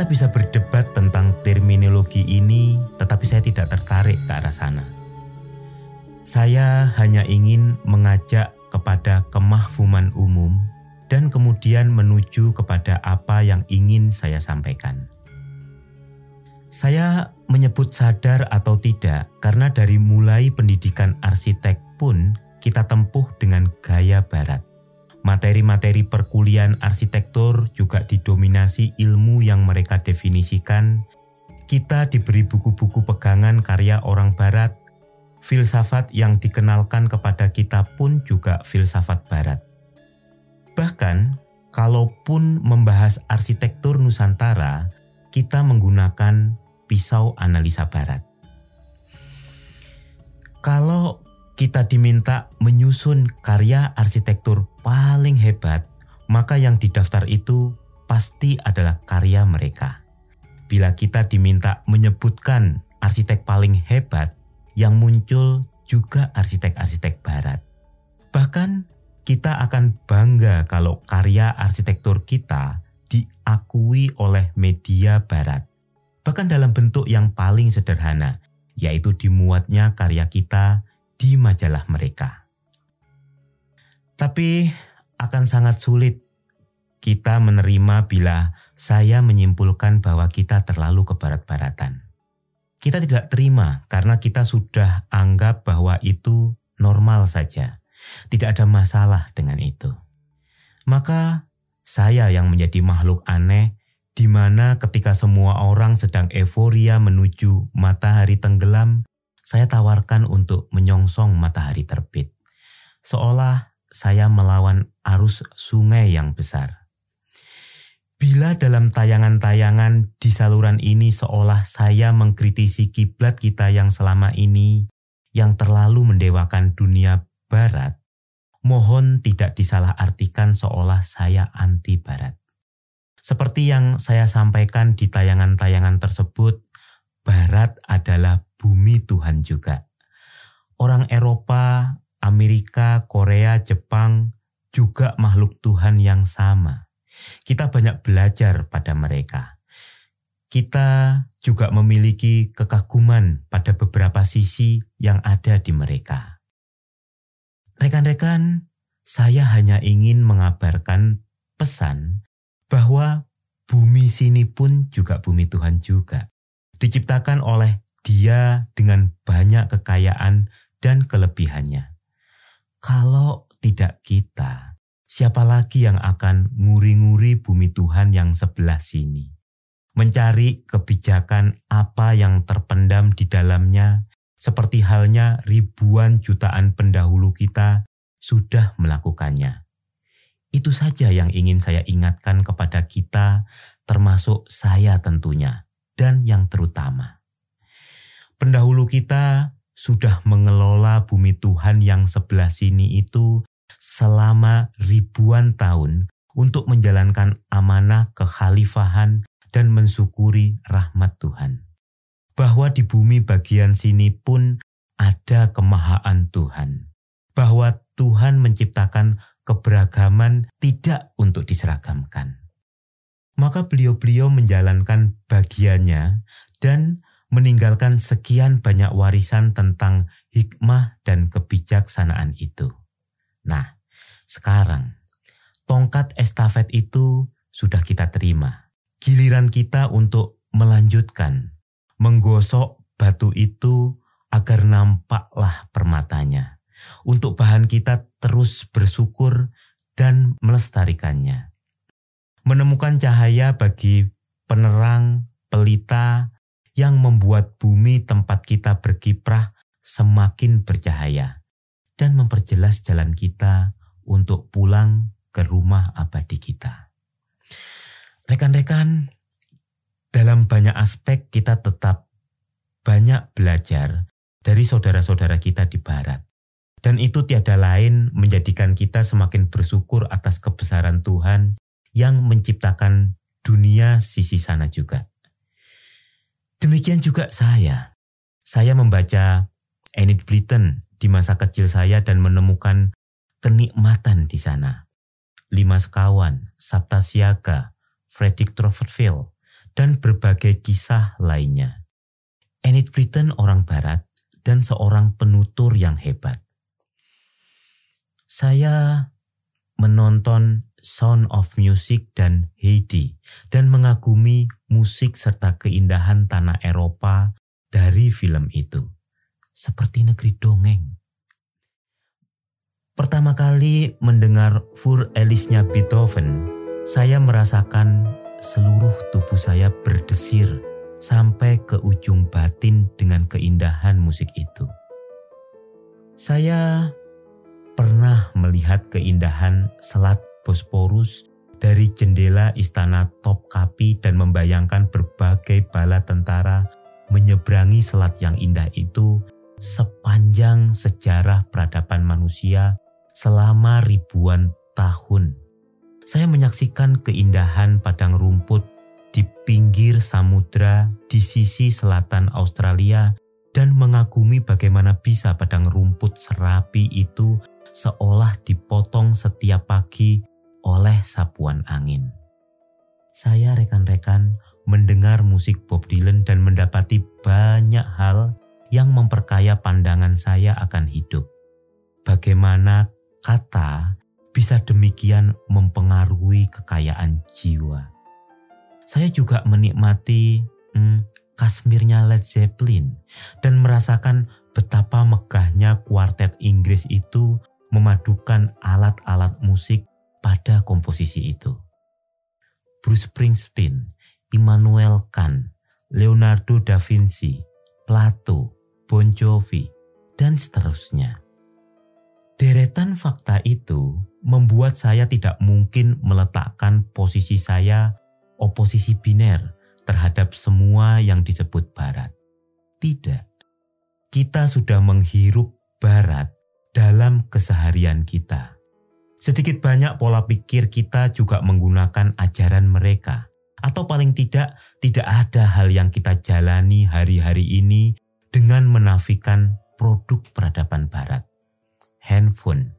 Kita bisa berdebat tentang terminologi ini, tetapi saya tidak tertarik ke arah sana. Saya hanya ingin mengajak kepada kemahfuman umum dan kemudian menuju kepada apa yang ingin saya sampaikan. Saya menyebut sadar atau tidak karena dari mulai pendidikan arsitek pun kita tempuh dengan gaya barat. Materi-materi perkuliahan arsitektur juga didominasi ilmu yang mereka definisikan. Kita diberi buku-buku pegangan karya orang barat. Filsafat yang dikenalkan kepada kita pun juga filsafat barat. Bahkan, kalaupun membahas arsitektur Nusantara, kita menggunakan pisau analisa barat. Kalau kita diminta menyusun karya arsitektur paling hebat, maka yang didaftar itu pasti adalah karya mereka. Bila kita diminta menyebutkan arsitek paling hebat, yang muncul juga arsitek-arsitek barat. Bahkan kita akan bangga kalau karya arsitektur kita diakui oleh media barat bahkan dalam bentuk yang paling sederhana, yaitu dimuatnya karya kita di majalah mereka. Tapi akan sangat sulit kita menerima bila saya menyimpulkan bahwa kita terlalu kebarat-baratan. Kita tidak terima karena kita sudah anggap bahwa itu normal saja. Tidak ada masalah dengan itu. Maka saya yang menjadi makhluk aneh di mana ketika semua orang sedang euforia menuju matahari tenggelam, saya tawarkan untuk menyongsong matahari terbit. Seolah saya melawan arus sungai yang besar. Bila dalam tayangan-tayangan di saluran ini seolah saya mengkritisi kiblat kita yang selama ini yang terlalu mendewakan dunia barat, mohon tidak disalahartikan seolah saya anti barat. Seperti yang saya sampaikan di tayangan-tayangan tersebut, Barat adalah bumi Tuhan juga. Orang Eropa, Amerika, Korea, Jepang juga makhluk Tuhan yang sama. Kita banyak belajar pada mereka. Kita juga memiliki kekaguman pada beberapa sisi yang ada di mereka. Rekan-rekan, saya hanya ingin mengabarkan pesan bahwa bumi sini pun juga bumi Tuhan juga. Diciptakan oleh dia dengan banyak kekayaan dan kelebihannya. Kalau tidak kita, siapa lagi yang akan nguri-nguri bumi Tuhan yang sebelah sini? Mencari kebijakan apa yang terpendam di dalamnya, seperti halnya ribuan jutaan pendahulu kita sudah melakukannya. Itu saja yang ingin saya ingatkan kepada kita, termasuk saya tentunya, dan yang terutama. Pendahulu kita sudah mengelola bumi Tuhan yang sebelah sini itu selama ribuan tahun untuk menjalankan amanah kekhalifahan dan mensyukuri rahmat Tuhan. Bahwa di bumi bagian sini pun ada kemahaan Tuhan. Bahwa Tuhan menciptakan keberagaman tidak untuk diseragamkan. Maka beliau-beliau menjalankan bagiannya dan meninggalkan sekian banyak warisan tentang hikmah dan kebijaksanaan itu. Nah, sekarang tongkat estafet itu sudah kita terima. Giliran kita untuk melanjutkan, menggosok batu itu agar nampaklah permatanya untuk bahan kita terus bersyukur dan melestarikannya. Menemukan cahaya bagi penerang, pelita yang membuat bumi tempat kita berkiprah semakin bercahaya dan memperjelas jalan kita untuk pulang ke rumah abadi kita. Rekan-rekan, dalam banyak aspek kita tetap banyak belajar dari saudara-saudara kita di barat. Dan itu tiada lain menjadikan kita semakin bersyukur atas kebesaran Tuhan yang menciptakan dunia sisi sana juga. Demikian juga saya. Saya membaca Enid Blyton di masa kecil saya dan menemukan kenikmatan di sana. Lima Sekawan, Sabta Siaga, Frederick Trofordville, dan berbagai kisah lainnya. Enid Blyton orang barat dan seorang penutur yang hebat. Saya menonton Sound of Music dan Heidi dan mengagumi musik serta keindahan tanah Eropa dari film itu. Seperti negeri dongeng. Pertama kali mendengar Fur Elisnya Beethoven, saya merasakan seluruh tubuh saya berdesir sampai ke ujung batin dengan keindahan musik itu. Saya pernah melihat keindahan Selat Bosporus dari jendela istana Topkapi dan membayangkan berbagai bala tentara menyeberangi selat yang indah itu sepanjang sejarah peradaban manusia selama ribuan tahun. Saya menyaksikan keindahan padang rumput di pinggir samudra di sisi selatan Australia dan mengagumi bagaimana bisa padang rumput serapi itu seolah dipotong setiap pagi oleh sapuan angin. Saya rekan-rekan mendengar musik Bob Dylan dan mendapati banyak hal yang memperkaya pandangan saya akan hidup. Bagaimana kata bisa demikian mempengaruhi kekayaan jiwa. Saya juga menikmati hmm, Kasmirnya Led Zeppelin dan merasakan betapa megahnya kuartet Inggris itu memadukan alat-alat musik pada komposisi itu. Bruce Springsteen, Immanuel Kant, Leonardo da Vinci, Plato, Bon Jovi, dan seterusnya. Deretan fakta itu membuat saya tidak mungkin meletakkan posisi saya oposisi biner terhadap semua yang disebut Barat. Tidak, kita sudah menghirup Barat dalam keseharian kita. Sedikit banyak pola pikir kita juga menggunakan ajaran mereka, atau paling tidak, tidak ada hal yang kita jalani hari-hari ini dengan menafikan produk peradaban Barat. Handphone,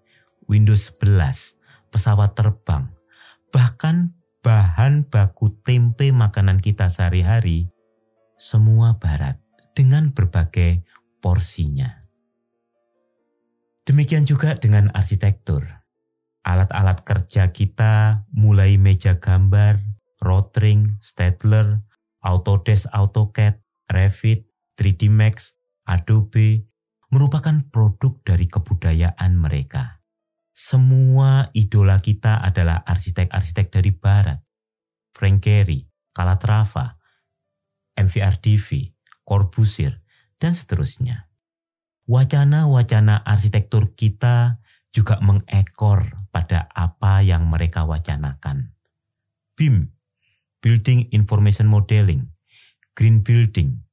Windows 11, pesawat terbang, bahkan bahan baku tempe makanan kita sehari-hari, semua barat dengan berbagai porsinya. Demikian juga dengan arsitektur. Alat-alat kerja kita mulai meja gambar, rotring, Stadler, Autodesk AutoCAD, Revit, 3D Max, Adobe merupakan produk dari kebudayaan mereka. Semua idola kita adalah arsitek-arsitek dari barat. Frank Gehry, Calatrava, MVRDV, Corbusier, dan seterusnya. Wacana-wacana arsitektur kita juga mengekor pada apa yang mereka wacanakan. BIM, Building Information Modeling, Green Building,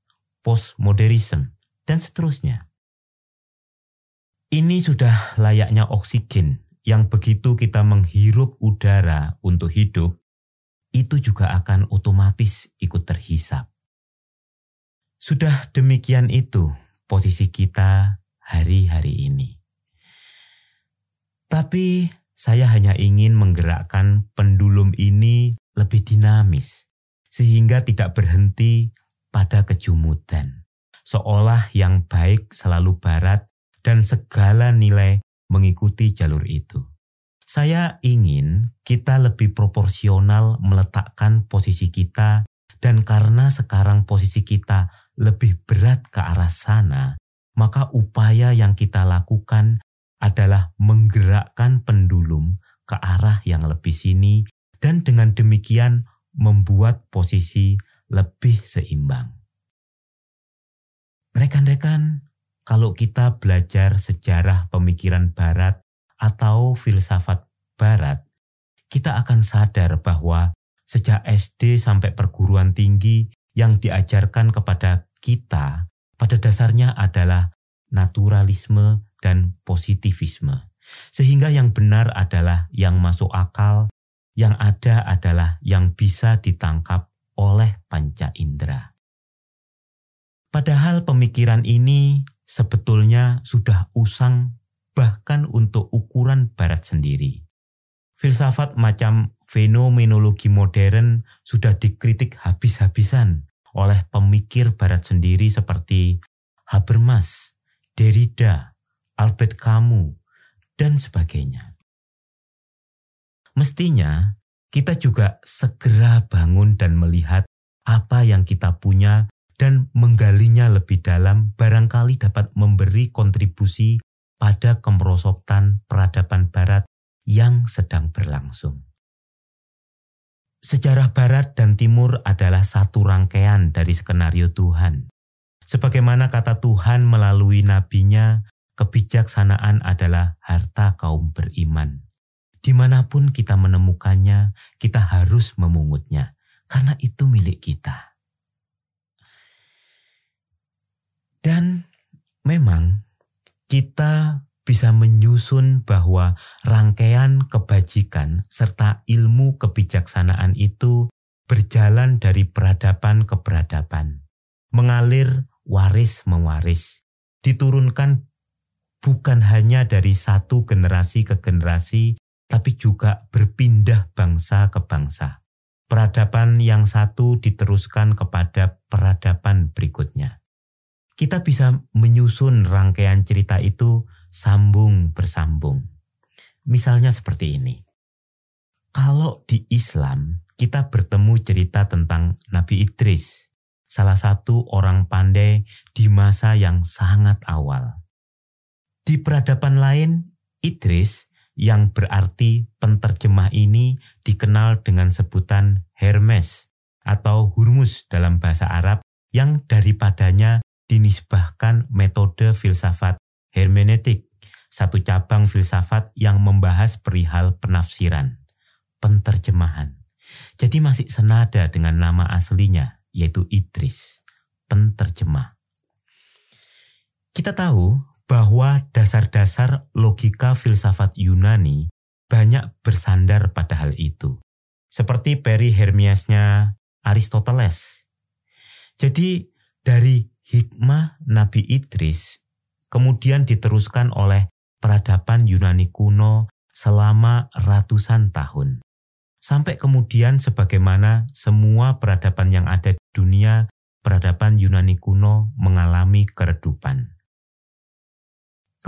Postmodernism, dan seterusnya. Ini sudah layaknya oksigen yang begitu kita menghirup udara untuk hidup, itu juga akan otomatis ikut terhisap. Sudah demikian itu posisi kita hari-hari ini. Tapi saya hanya ingin menggerakkan pendulum ini lebih dinamis, sehingga tidak berhenti pada kejumudan. Seolah yang baik selalu barat dan segala nilai mengikuti jalur itu. Saya ingin kita lebih proporsional meletakkan posisi kita dan karena sekarang posisi kita lebih berat ke arah sana, maka upaya yang kita lakukan adalah menggerakkan pendulum ke arah yang lebih sini dan dengan demikian membuat posisi lebih seimbang. Rekan-rekan, kalau kita belajar sejarah pemikiran Barat atau filsafat Barat, kita akan sadar bahwa sejak SD sampai perguruan tinggi yang diajarkan kepada kita pada dasarnya adalah naturalisme dan positivisme. Sehingga yang benar adalah yang masuk akal, yang ada adalah yang bisa ditangkap oleh panca indera. Padahal pemikiran ini sebetulnya sudah usang bahkan untuk ukuran barat sendiri. Filsafat macam fenomenologi modern sudah dikritik habis-habisan oleh pemikir barat sendiri seperti Habermas, Derrida, Albert Camus, dan sebagainya. Mestinya kita juga segera bangun dan melihat apa yang kita punya dan menggalinya lebih dalam barangkali dapat memberi kontribusi pada kemerosotan peradaban barat yang sedang berlangsung. Sejarah barat dan timur adalah satu rangkaian dari skenario Tuhan. Sebagaimana kata Tuhan melalui nabinya, kebijaksanaan adalah harta kaum beriman. Di mana pun kita menemukannya, kita harus memungutnya, karena itu milik kita. Dan memang kita bisa menyusun bahwa rangkaian kebajikan serta ilmu kebijaksanaan itu berjalan dari peradaban ke peradaban, mengalir waris mewaris, diturunkan bukan hanya dari satu generasi ke generasi, tapi juga berpindah bangsa ke bangsa. Peradaban yang satu diteruskan kepada peradaban berikutnya. Kita bisa menyusun rangkaian cerita itu sambung bersambung. Misalnya seperti ini. Kalau di Islam kita bertemu cerita tentang Nabi Idris, salah satu orang pandai di masa yang sangat awal. Di peradaban lain, Idris yang berarti penterjemah ini dikenal dengan sebutan Hermes atau Hurmus dalam bahasa Arab yang daripadanya dinisbahkan metode filsafat hermeneutik, satu cabang filsafat yang membahas perihal penafsiran, penterjemahan. Jadi masih senada dengan nama aslinya, yaitu Idris, penterjemah. Kita tahu bahwa dasar-dasar logika filsafat Yunani banyak bersandar pada hal itu. Seperti peri Hermiasnya Aristoteles. Jadi dari hikmah Nabi Idris kemudian diteruskan oleh peradaban Yunani kuno selama ratusan tahun. Sampai kemudian sebagaimana semua peradaban yang ada di dunia, peradaban Yunani kuno mengalami keredupan.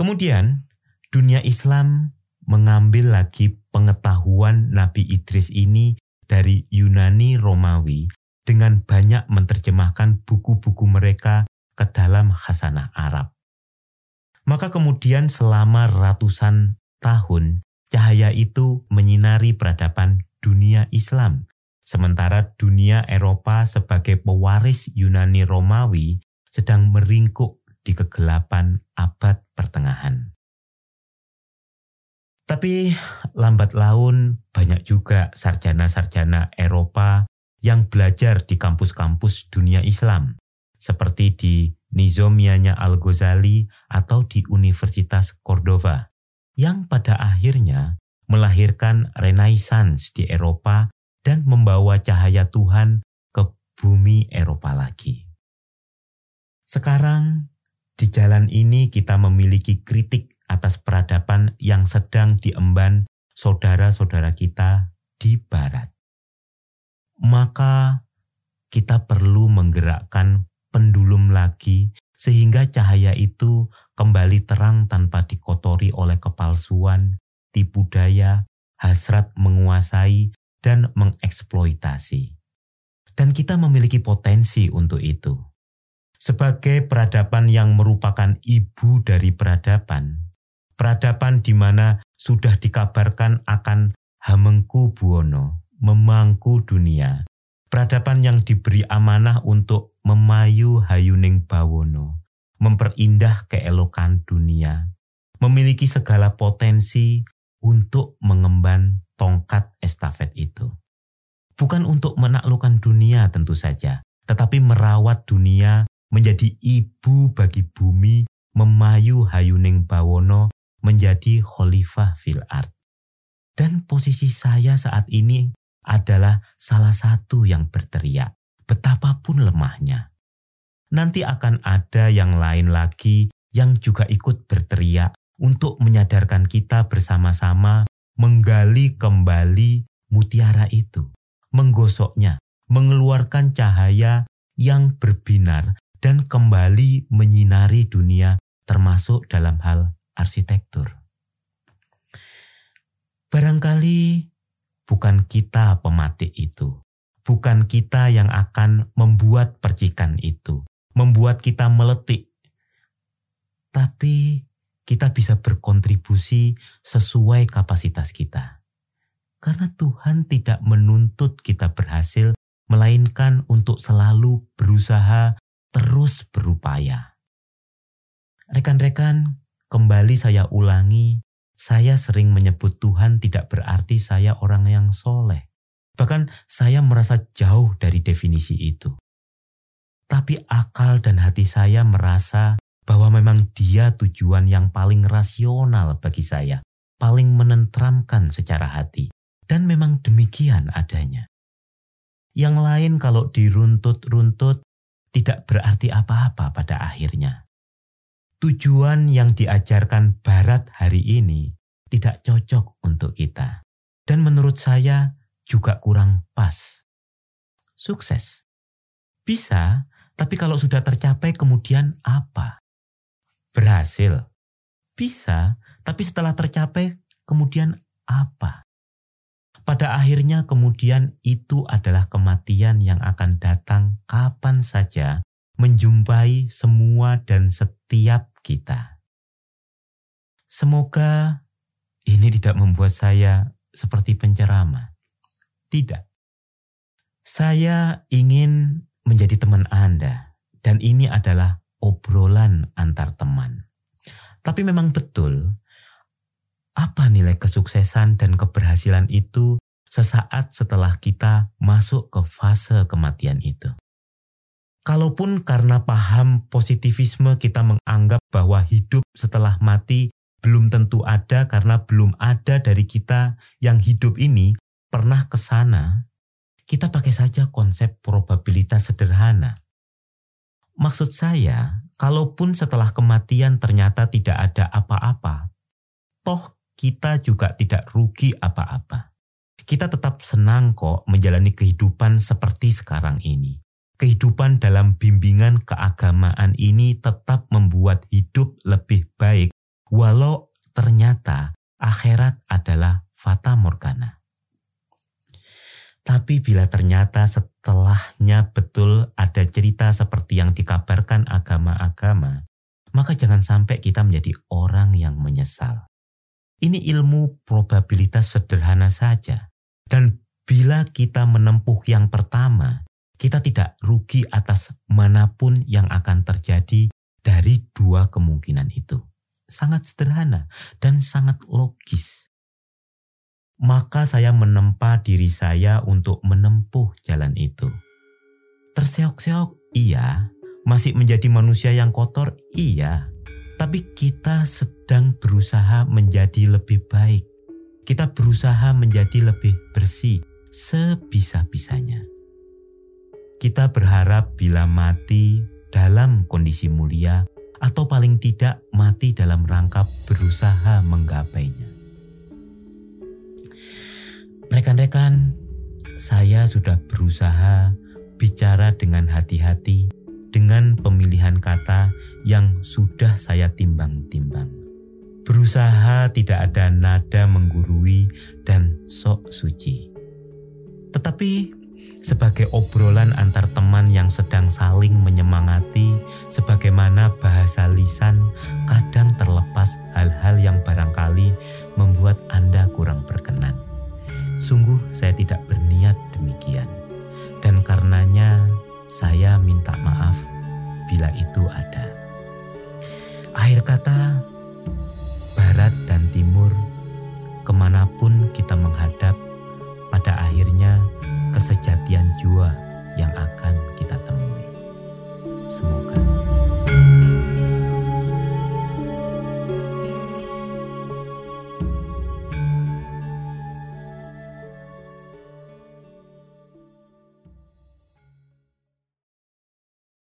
Kemudian, dunia Islam mengambil lagi pengetahuan Nabi Idris ini dari Yunani Romawi dengan banyak menerjemahkan buku-buku mereka ke dalam khasanah Arab. Maka kemudian selama ratusan tahun cahaya itu menyinari peradaban dunia Islam. Sementara dunia Eropa sebagai pewaris Yunani Romawi sedang meringkuk di kegelapan abad pertengahan. Tapi lambat laun banyak juga sarjana-sarjana Eropa yang belajar di kampus-kampus dunia Islam, seperti di Nizomianya Al-Ghazali atau di Universitas Cordova, yang pada akhirnya melahirkan renaissance di Eropa dan membawa cahaya Tuhan ke bumi Eropa lagi. Sekarang, di jalan ini kita memiliki kritik atas peradaban yang sedang diemban saudara-saudara kita di Barat. Maka kita perlu menggerakkan pendulum lagi sehingga cahaya itu kembali terang tanpa dikotori oleh kepalsuan, tipu daya, hasrat menguasai, dan mengeksploitasi. Dan kita memiliki potensi untuk itu. Sebagai peradaban yang merupakan ibu dari peradaban, peradaban di mana sudah dikabarkan akan Hamengku Buwono, memangku dunia, Peradaban yang diberi amanah untuk memayu hayuning bawono, memperindah keelokan dunia, memiliki segala potensi untuk mengemban tongkat estafet itu. Bukan untuk menaklukkan dunia tentu saja, tetapi merawat dunia menjadi ibu bagi bumi, memayu hayuning bawono menjadi khalifah fil art. Dan posisi saya saat ini adalah salah satu yang berteriak, betapapun lemahnya. Nanti akan ada yang lain lagi yang juga ikut berteriak untuk menyadarkan kita bersama-sama menggali kembali mutiara itu, menggosoknya, mengeluarkan cahaya yang berbinar dan kembali menyinari dunia termasuk dalam hal arsitektur. Barangkali bukan kita pematik itu, bukan kita yang akan membuat percikan itu, membuat kita meletik, tapi kita bisa berkontribusi sesuai kapasitas kita. Karena Tuhan tidak menuntut kita berhasil, melainkan untuk selalu berusaha terus berupaya. Rekan-rekan, kembali saya ulangi, saya sering menyebut Tuhan tidak berarti saya orang yang soleh. Bahkan saya merasa jauh dari definisi itu. Tapi akal dan hati saya merasa bahwa memang dia tujuan yang paling rasional bagi saya, paling menentramkan secara hati. Dan memang demikian adanya. Yang lain kalau diruntut-runtut tidak berarti apa-apa pada akhirnya. Tujuan yang diajarkan Barat hari ini tidak cocok untuk kita. Dan menurut saya juga kurang pas. Sukses. Bisa, tapi kalau sudah tercapai kemudian apa? berhasil. Bisa, tapi setelah tercapai kemudian apa? Pada akhirnya kemudian itu adalah kematian yang akan datang kapan saja menjumpai semua dan setiap kita. Semoga ini tidak membuat saya seperti penceramah. Tidak. Saya ingin menjadi teman Anda dan ini adalah obrolan antar teman. Tapi memang betul, apa nilai kesuksesan dan keberhasilan itu sesaat setelah kita masuk ke fase kematian itu. Kalaupun karena paham positivisme kita menganggap bahwa hidup setelah mati belum tentu ada karena belum ada dari kita yang hidup ini pernah ke sana, kita pakai saja konsep probabilitas sederhana. Maksud saya, kalaupun setelah kematian ternyata tidak ada apa-apa, toh kita juga tidak rugi apa-apa. Kita tetap senang kok menjalani kehidupan seperti sekarang ini. Kehidupan dalam bimbingan keagamaan ini tetap membuat hidup lebih baik, walau ternyata akhirat adalah fata morgana. Tapi bila ternyata setelahnya betul ada cerita seperti yang dikabarkan agama-agama, maka jangan sampai kita menjadi orang yang menyesal. Ini ilmu probabilitas sederhana saja. Dan bila kita menempuh yang pertama, kita tidak rugi atas mana pun yang akan terjadi dari dua kemungkinan itu. Sangat sederhana dan sangat logis maka saya menempa diri saya untuk menempuh jalan itu. Terseok-seok, iya. Masih menjadi manusia yang kotor, iya. Tapi kita sedang berusaha menjadi lebih baik. Kita berusaha menjadi lebih bersih sebisa-bisanya. Kita berharap bila mati dalam kondisi mulia, atau paling tidak mati dalam rangka berusaha menggapainya. Rekan-rekan, saya sudah berusaha bicara dengan hati-hati dengan pemilihan kata yang sudah saya timbang-timbang. Berusaha tidak ada nada menggurui dan sok suci. Tetapi sebagai obrolan antar teman yang sedang saling menyemangati, sebagaimana bahasa lisan kadang terlepas hal-hal yang barangkali membuat Anda kurang berkenan. Sungguh saya tidak berniat demikian. Dan karenanya saya minta maaf bila itu ada. Akhir kata, barat dan timur, ke mana pun kita menghadap, pada akhirnya kesejatian jua yang akan kita temui. Semoga.